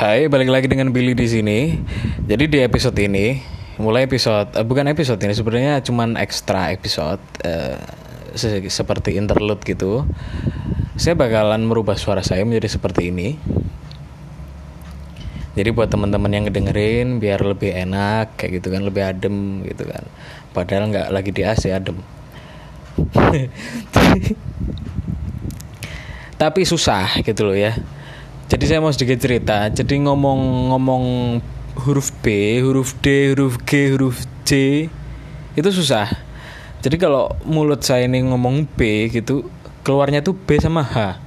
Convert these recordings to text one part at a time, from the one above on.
Hai, balik lagi dengan Billy di sini. Jadi di episode ini, mulai episode eh, bukan episode ini sebenarnya cuman ekstra episode se- seperti interlude gitu. Saya bakalan merubah suara saya menjadi seperti ini. Jadi buat teman-teman yang ngedengerin biar lebih enak kayak gitu kan, lebih adem gitu kan. Padahal nggak lagi di AC adem. Tapi susah gitu loh ya. Jadi saya mau sedikit cerita. Jadi ngomong-ngomong huruf B, huruf D, huruf G, huruf C itu susah. Jadi kalau mulut saya ini ngomong B gitu, keluarnya tuh B sama H.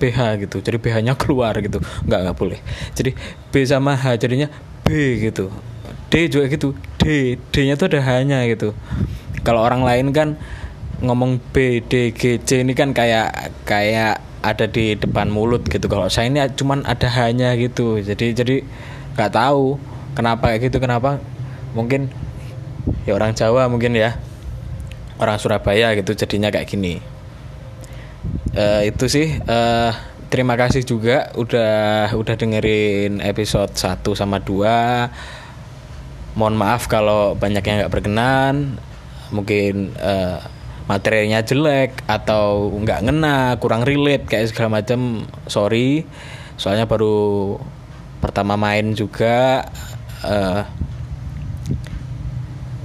BH gitu. Jadi BH-nya keluar gitu. Enggak, enggak boleh. Jadi B sama H jadinya B gitu. D juga gitu. D, D-nya tuh ada H-nya gitu. Kalau orang lain kan ngomong B, D, G, C ini kan kayak kayak ada di depan mulut gitu. Kalau saya ini cuman ada hanya gitu. Jadi jadi nggak tahu kenapa kayak gitu. Kenapa? Mungkin ya orang Jawa mungkin ya. Orang Surabaya gitu jadinya kayak gini. Eh, itu sih eh, terima kasih juga udah udah dengerin episode 1 sama 2 mohon maaf kalau banyak yang nggak berkenan mungkin eh, materinya jelek atau nggak ngena kurang relate kayak segala macam sorry. Soalnya baru pertama main juga eh,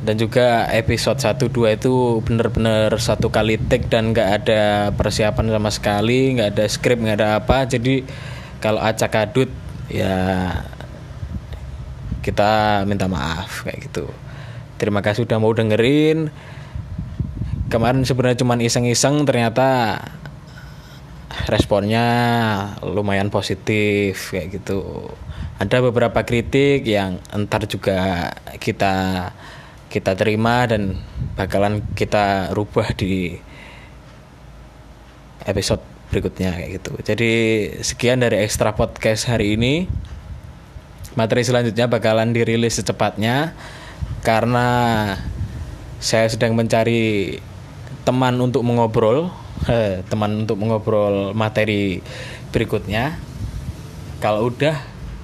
dan juga episode 1 2 itu bener-bener satu kali take dan nggak ada persiapan sama sekali nggak ada skrip nggak ada apa. Jadi kalau acak adut ya kita minta maaf kayak gitu. Terima kasih udah mau dengerin kemarin sebenarnya cuman iseng-iseng ternyata responnya lumayan positif kayak gitu. Ada beberapa kritik yang entar juga kita kita terima dan bakalan kita rubah di episode berikutnya kayak gitu. Jadi sekian dari extra podcast hari ini. Materi selanjutnya bakalan dirilis secepatnya karena saya sedang mencari teman untuk mengobrol eh, teman untuk mengobrol materi berikutnya. Kalau udah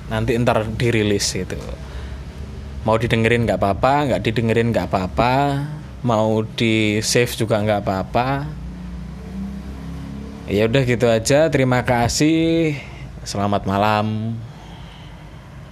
nanti ntar dirilis itu. Mau didengerin nggak apa-apa nggak didengerin nggak apa-apa. Mau di save juga nggak apa-apa. Ya udah gitu aja terima kasih. Selamat malam